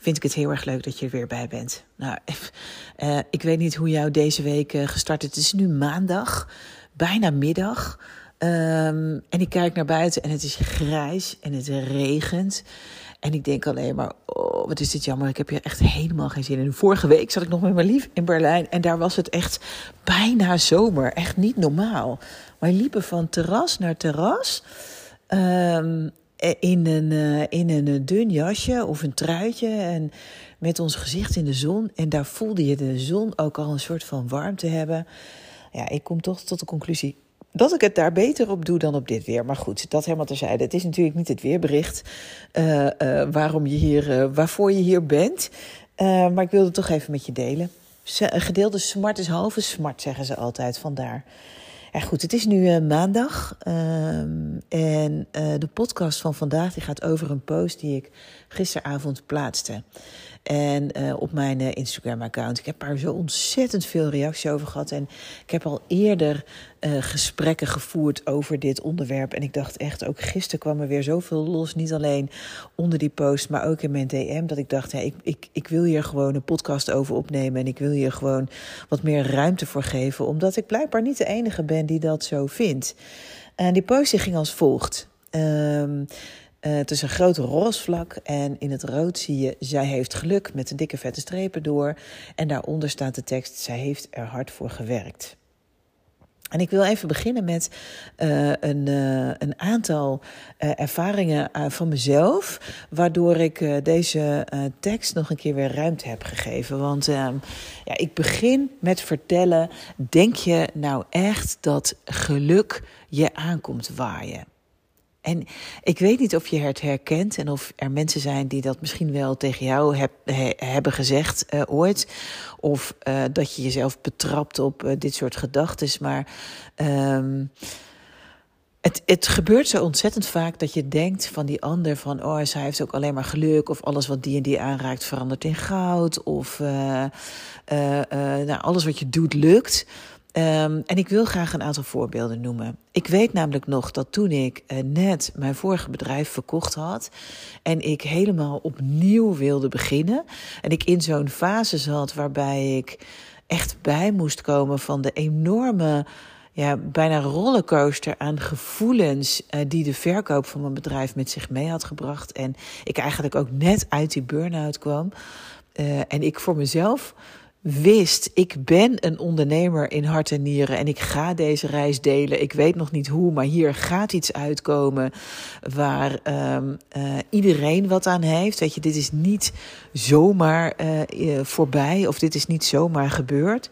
vind ik het heel erg leuk dat je er weer bij bent. Nou, uh, ik weet niet hoe jou deze week uh, gestart is. Het is nu maandag, bijna middag. Um, en ik kijk naar buiten en het is grijs en het regent. En ik denk alleen maar, oh, wat is dit jammer. Ik heb hier echt helemaal geen zin in. Vorige week zat ik nog met mijn lief in Berlijn. En daar was het echt bijna zomer. Echt niet normaal. Wij liepen van terras naar terras. Um, in een, uh, in een dun jasje of een truitje. En met ons gezicht in de zon. En daar voelde je de zon ook al een soort van warmte hebben. Ja, ik kom toch tot de conclusie dat ik het daar beter op doe dan op dit weer. Maar goed, dat helemaal terzijde. Het is natuurlijk niet het weerbericht waarom je hier, waarvoor je hier bent. maar ik wilde het toch even met je delen. Gedeelde smart is halve smart, zeggen ze altijd. Vandaar. Ja, goed, het is nu uh, maandag. Um, en uh, de podcast van vandaag die gaat over een post die ik gisteravond plaatste. En uh, op mijn uh, Instagram-account. Ik heb daar zo ontzettend veel reacties over gehad. En ik heb al eerder uh, gesprekken gevoerd over dit onderwerp. En ik dacht echt, ook gisteren kwam er weer zoveel los. Niet alleen onder die post, maar ook in mijn DM. Dat ik dacht, ik, ik, ik wil hier gewoon een podcast over opnemen. En ik wil hier gewoon wat meer ruimte voor geven. Omdat ik blijkbaar niet de enige ben die dat zo vindt. En die post ging als volgt. Um, uh, het is een groot roze vlak en in het rood zie je... zij heeft geluk met de dikke vette strepen door. En daaronder staat de tekst... zij heeft er hard voor gewerkt. En ik wil even beginnen met uh, een, uh, een aantal ervaringen van mezelf, waardoor ik deze tekst nog een keer weer ruimte heb gegeven. Want ehm, ja, ik begin met vertellen: denk je nou echt dat geluk je aankomt waaien? En ik weet niet of je het herkent en of er mensen zijn die dat misschien wel tegen jou heb, he, hebben gezegd uh, ooit. Of uh, dat je jezelf betrapt op uh, dit soort gedachten. Maar um, het, het gebeurt zo ontzettend vaak dat je denkt van die ander van... oh, zij heeft ook alleen maar geluk of alles wat die en die aanraakt verandert in goud. Of nou, alles wat je doet lukt. Um, en ik wil graag een aantal voorbeelden noemen. Ik weet namelijk nog dat toen ik uh, net mijn vorige bedrijf verkocht had en ik helemaal opnieuw wilde beginnen en ik in zo'n fase zat waarbij ik echt bij moest komen van de enorme ja, bijna rollercoaster aan gevoelens uh, die de verkoop van mijn bedrijf met zich mee had gebracht. En ik eigenlijk ook net uit die burn-out kwam. Uh, en ik voor mezelf wist, ik ben een ondernemer in hart en nieren en ik ga deze reis delen. Ik weet nog niet hoe, maar hier gaat iets uitkomen waar um, uh, iedereen wat aan heeft. Weet je, dit is niet zomaar uh, voorbij of dit is niet zomaar gebeurd.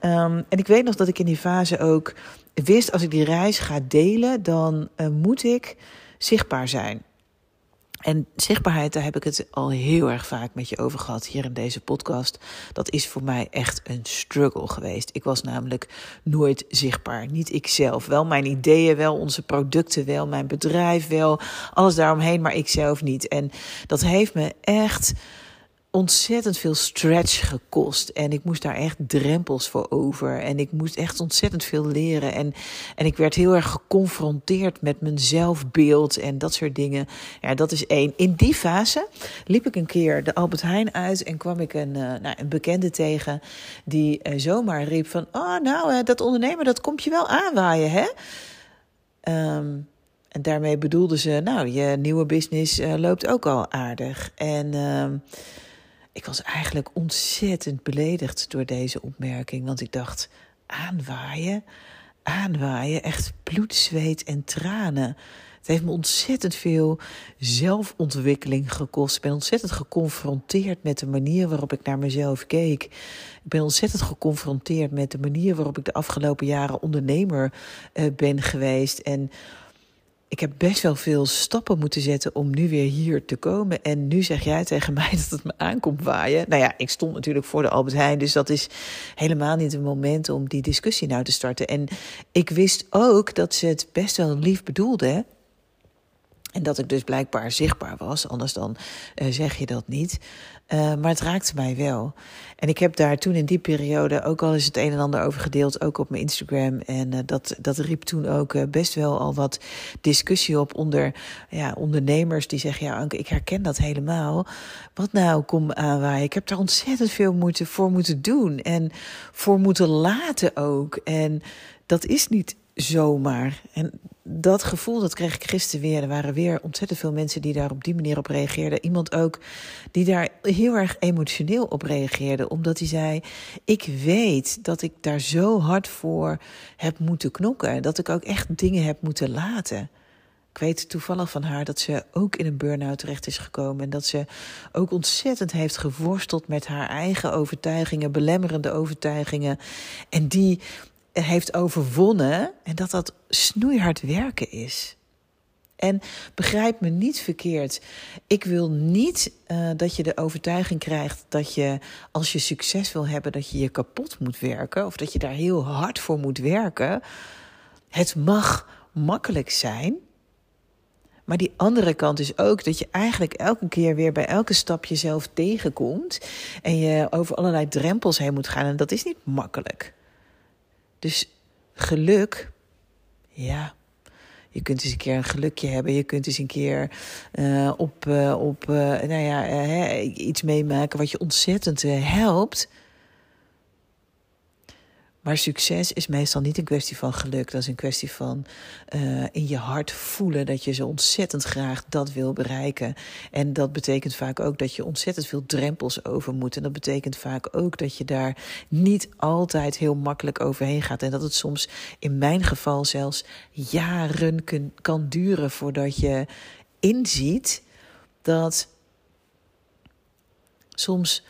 Um, en ik weet nog dat ik in die fase ook wist, als ik die reis ga delen, dan moet ik zichtbaar zijn. En zichtbaarheid, daar heb ik het al heel erg vaak met je over gehad hier in deze podcast. Dat is voor mij echt een struggle geweest. Ik was namelijk nooit zichtbaar. Niet ikzelf. Wel mijn ideeën, wel onze producten, wel mijn bedrijf, wel alles daaromheen, maar ikzelf niet. En dat heeft me echt ontzettend veel stretch gekost. En ik moest daar echt drempels voor over. En ik moest echt ontzettend veel leren. En, en ik werd heel erg geconfronteerd met mijn zelfbeeld en dat soort dingen. Ja, dat is één. In die fase liep ik een keer de Albert Heijn uit en kwam ik een, uh, nou, een bekende tegen die uh, zomaar riep van... Oh, nou, uh, dat ondernemer, dat komt je wel aanwaaien, hè? Um, en daarmee bedoelde ze, nou, je nieuwe business loopt ook al aardig. En... Ik was eigenlijk ontzettend beledigd door deze opmerking. Want ik dacht, aanwaaien, aanwaaien, echt bloed, zweet en tranen. Het heeft me ontzettend veel zelfontwikkeling gekost. Ik ben ontzettend geconfronteerd met de manier waarop ik naar mezelf keek. Ik ben ontzettend geconfronteerd met de manier waarop ik de afgelopen jaren ondernemer uh, ben geweest. En ik heb best wel veel stappen moeten zetten om nu weer hier te komen. En nu zeg jij tegen mij dat het me aankomt waaien. Nou ja, ik stond natuurlijk voor de Albert Heijn, dus dat is helemaal niet het moment om die discussie nou te starten. En ik wist ook dat ze het best wel lief bedoelde. En dat ik dus blijkbaar zichtbaar was, anders dan uh, zeg je dat niet. Uh, maar het raakte mij wel. En ik heb daar toen in die periode ook al eens het een en ander over gedeeld, ook op mijn Instagram. En uh, dat, dat riep toen ook best wel al wat discussie op onder ja, ondernemers die zeggen: Ja, Anke, ik herken dat helemaal. Wat nou, kom aanwaaien. Ik heb daar ontzettend veel moeten, voor moeten doen en voor moeten laten ook. En dat is niet zomaar. En dat gevoel, dat kreeg ik gisteren weer. Er waren weer ontzettend veel mensen die daar op die manier op reageerden. Iemand ook die daar heel erg emotioneel op reageerde. Omdat hij zei, ik weet dat ik daar zo hard voor heb moeten knokken. Dat ik ook echt dingen heb moeten laten. Ik weet toevallig van haar dat ze ook in een burn-out terecht is gekomen. En dat ze ook ontzettend heeft geworsteld met haar eigen overtuigingen, belemmerende overtuigingen. En die heeft overwonnen en dat dat snoeihard werken is. En begrijp me niet verkeerd. Ik wil niet uh, dat je de overtuiging krijgt dat je, als je succes wil hebben, dat je je kapot moet werken. Of dat je daar heel hard voor moet werken. Het mag makkelijk zijn. Maar die andere kant is ook dat je eigenlijk elke keer weer bij elke stap jezelf tegenkomt. En je over allerlei drempels heen moet gaan. En dat is niet makkelijk. Dus geluk, ja. Je kunt eens een keer een gelukje hebben. Je kunt eens een keer uh, op, uh, op uh, nou ja, iets meemaken wat je ontzettend helpt. Maar succes is meestal niet een kwestie van geluk. Dat is een kwestie van uh, in je hart voelen dat je zo ontzettend graag dat wil bereiken. En dat betekent vaak ook dat je ontzettend veel drempels over moet. En dat betekent vaak ook dat je daar niet altijd heel makkelijk overheen gaat. En dat het soms in mijn geval zelfs jaren kan duren voordat je inziet dat soms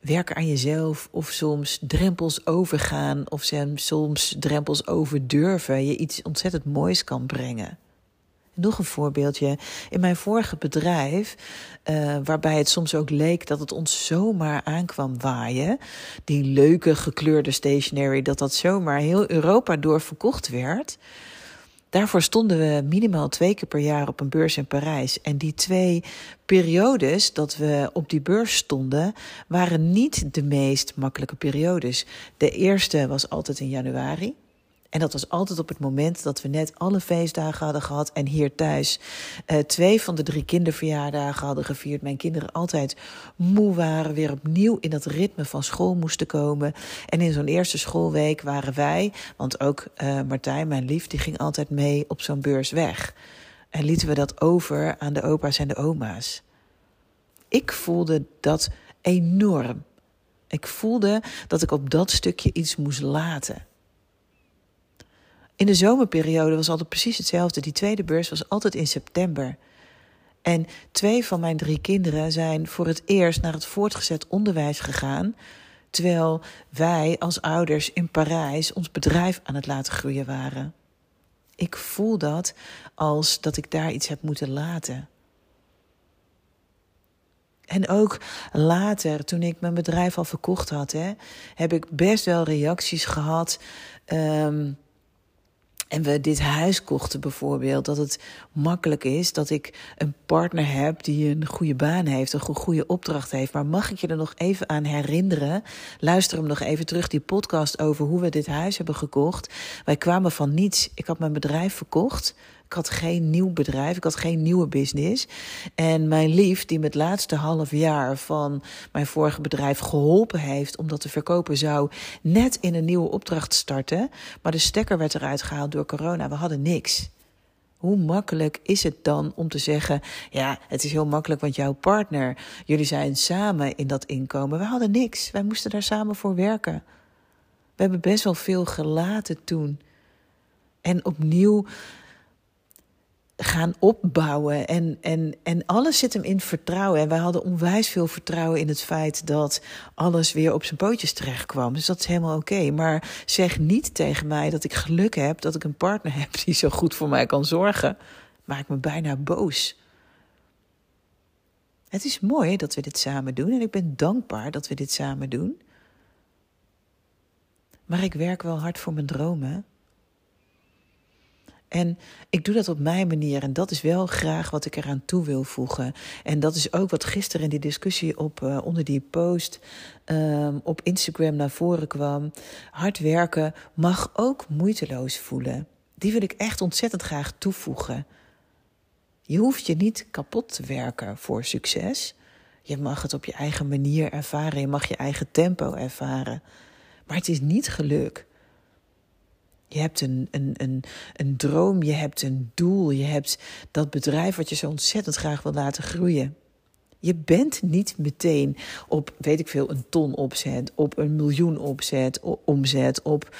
werken aan jezelf of soms drempels overgaan of soms drempels overdurven je iets ontzettend moois kan brengen. Nog een voorbeeldje. In mijn vorige bedrijf, uh, waarbij het soms ook leek dat het ons zomaar aankwam waaien. Die leuke gekleurde stationery, dat dat zomaar heel Europa door verkocht werd. Daarvoor stonden we minimaal twee keer per jaar op een beurs in Parijs. En die twee periodes dat we op die beurs stonden, waren niet de meest makkelijke periodes. De eerste was altijd in januari. En dat was altijd op het moment dat we net alle feestdagen hadden gehad en hier thuis uh, twee van de drie kinderverjaardagen hadden gevierd. Mijn kinderen altijd moe waren, weer opnieuw in dat ritme van school moesten komen. En in zo'n eerste schoolweek waren wij, want ook uh, Martijn, mijn lief, die ging altijd mee op zo'n beurs weg. En lieten we dat over aan de opa's en de oma's. Ik voelde dat enorm. Ik voelde dat ik op dat stukje iets moest laten. In de zomerperiode was altijd precies hetzelfde. Die tweede beurs was altijd in september. En twee van mijn drie kinderen zijn voor het eerst naar het voortgezet onderwijs gegaan. Terwijl wij als ouders in Parijs ons bedrijf aan het laten groeien waren. Ik voel dat als dat ik daar iets heb moeten laten. En ook later, toen ik mijn bedrijf al verkocht had, hè, heb ik best wel reacties gehad. Um, en we dit huis kochten bijvoorbeeld, dat het makkelijk is dat ik een partner heb die een goede baan heeft, een goede opdracht heeft. Maar mag ik je er nog even aan herinneren? Luister hem nog even terug, die podcast over hoe we dit huis hebben gekocht. Wij kwamen van niets. Ik had mijn bedrijf verkocht. Ik had geen nieuw bedrijf, ik had geen nieuwe business. En mijn lief, die me het laatste half jaar van mijn vorige bedrijf geholpen heeft om dat te verkopen, zou net in een nieuwe opdracht starten. Maar de stekker werd eruit gehaald door corona. We hadden niks. Hoe makkelijk is het dan om te zeggen: ja, het is heel makkelijk, want jouw partner, jullie zijn samen in dat inkomen. We hadden niks. Wij moesten daar samen voor werken. We hebben best wel veel gelaten toen. En opnieuw gaan opbouwen. En, en, en alles zit hem in vertrouwen. En wij hadden onwijs veel vertrouwen in het feit dat alles weer op zijn pootjes terecht kwam. Dus dat is helemaal oké. Maar zeg niet tegen mij dat ik geluk heb dat ik een partner heb die zo goed voor mij kan zorgen. Maak me bijna boos. Het is mooi dat we dit samen doen en ik ben dankbaar dat we dit samen doen. Maar ik werk wel hard voor mijn dromen. En ik doe dat op mijn manier en dat is wel graag wat ik eraan toe wil voegen. En dat is ook wat gisteren in die discussie op, uh, onder die post um, op Instagram naar voren kwam. Hard werken mag ook moeiteloos voelen. Die wil ik echt ontzettend graag toevoegen. Je hoeft je niet kapot te werken voor succes. Je mag het op je eigen manier ervaren. Je mag je eigen tempo ervaren. Maar het is niet geluk. Je hebt een, een, een, een droom, je hebt een doel, je hebt dat bedrijf wat je zo ontzettend graag wil laten groeien. Je bent niet meteen op, weet ik veel, een ton opzet, op een miljoen opzet, omzet, op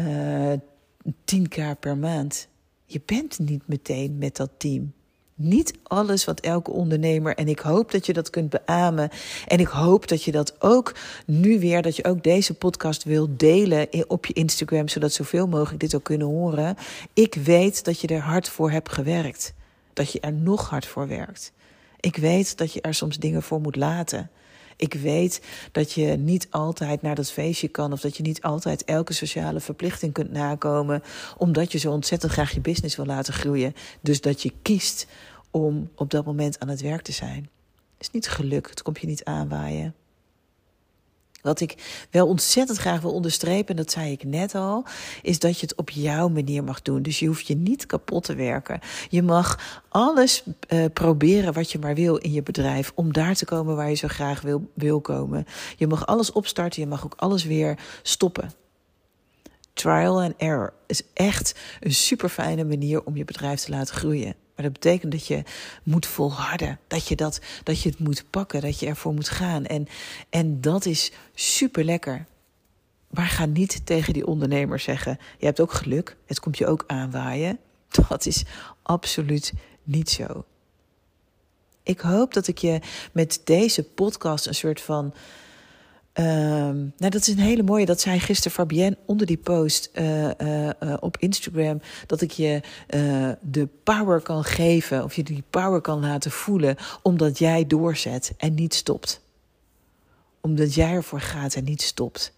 uh, eh, 10k per maand. Je bent niet meteen met dat team. Niet alles wat elke ondernemer, en ik hoop dat je dat kunt beamen. En ik hoop dat je dat ook nu weer, dat je ook deze podcast wilt delen op je Instagram, zodat zoveel mogelijk dit ook kunnen horen. Ik weet dat je er hard voor hebt gewerkt. Dat je er nog hard voor werkt. Ik weet dat je er soms dingen voor moet laten. Ik weet dat je niet altijd naar dat feestje kan of dat je niet altijd elke sociale verplichting kunt nakomen, omdat je zo ontzettend graag je business wil laten groeien. Dus dat je kiest om op dat moment aan het werk te zijn. Het is niet geluk, het komt je niet aanwaaien. Wat ik wel ontzettend graag wil onderstrepen, en dat zei ik net al, is dat je het op jouw manier mag doen. Dus je hoeft je niet kapot te werken. Je mag alles uh, proberen wat je maar wil in je bedrijf, om daar te komen waar je zo graag wil, wil komen. Je mag alles opstarten, je mag ook alles weer stoppen. Trial and error is echt een super fijne manier om je bedrijf te laten groeien. Maar dat betekent dat je moet volharden. Dat je, dat, dat je het moet pakken. Dat je ervoor moet gaan. En, en dat is super lekker. Maar ga niet tegen die ondernemer zeggen: Je hebt ook geluk. Het komt je ook aanwaaien. Dat is absoluut niet zo. Ik hoop dat ik je met deze podcast een soort van Ehm, nou, dat is een hele mooie. Dat zei gisteren Fabienne onder die post uh, uh, op Instagram. Dat ik je de power kan geven. Of je die power kan laten voelen. Omdat jij doorzet en niet stopt. Omdat jij ervoor gaat en niet stopt.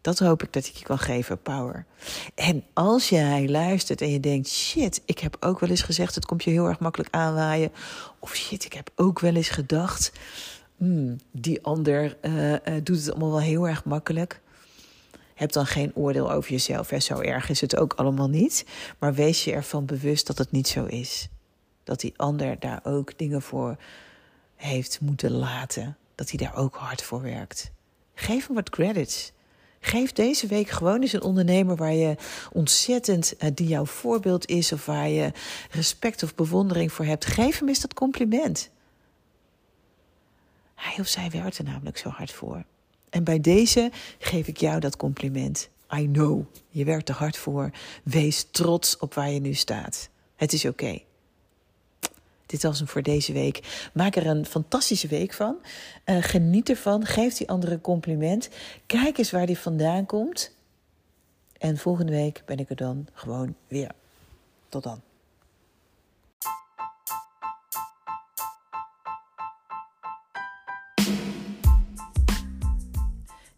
Dat hoop ik dat ik je kan geven, power. En als jij luistert en je denkt: shit, ik heb ook wel eens gezegd, het komt je heel erg makkelijk aanwaaien. Of shit, ik heb ook wel eens gedacht hmm, die ander uh, uh, doet het allemaal wel heel erg makkelijk. Heb dan geen oordeel over jezelf. Hè. Zo erg is het ook allemaal niet. Maar wees je ervan bewust dat het niet zo is. Dat die ander daar ook dingen voor heeft moeten laten. Dat hij daar ook hard voor werkt. Geef hem wat credits. Geef deze week gewoon eens een ondernemer waar je ontzettend, uh, die jouw voorbeeld is, of waar je respect of bewondering voor hebt. Geef hem eens dat compliment. Hij of zij werkt er namelijk zo hard voor. En bij deze geef ik jou dat compliment. I know, je werkt er hard voor. Wees trots op waar je nu staat. Het is oké. Dit was hem voor deze week. Maak er een fantastische week van. Uh, geniet ervan. Geef die andere een compliment. Kijk eens waar die vandaan komt. En volgende week ben ik er dan gewoon weer. Tot dan.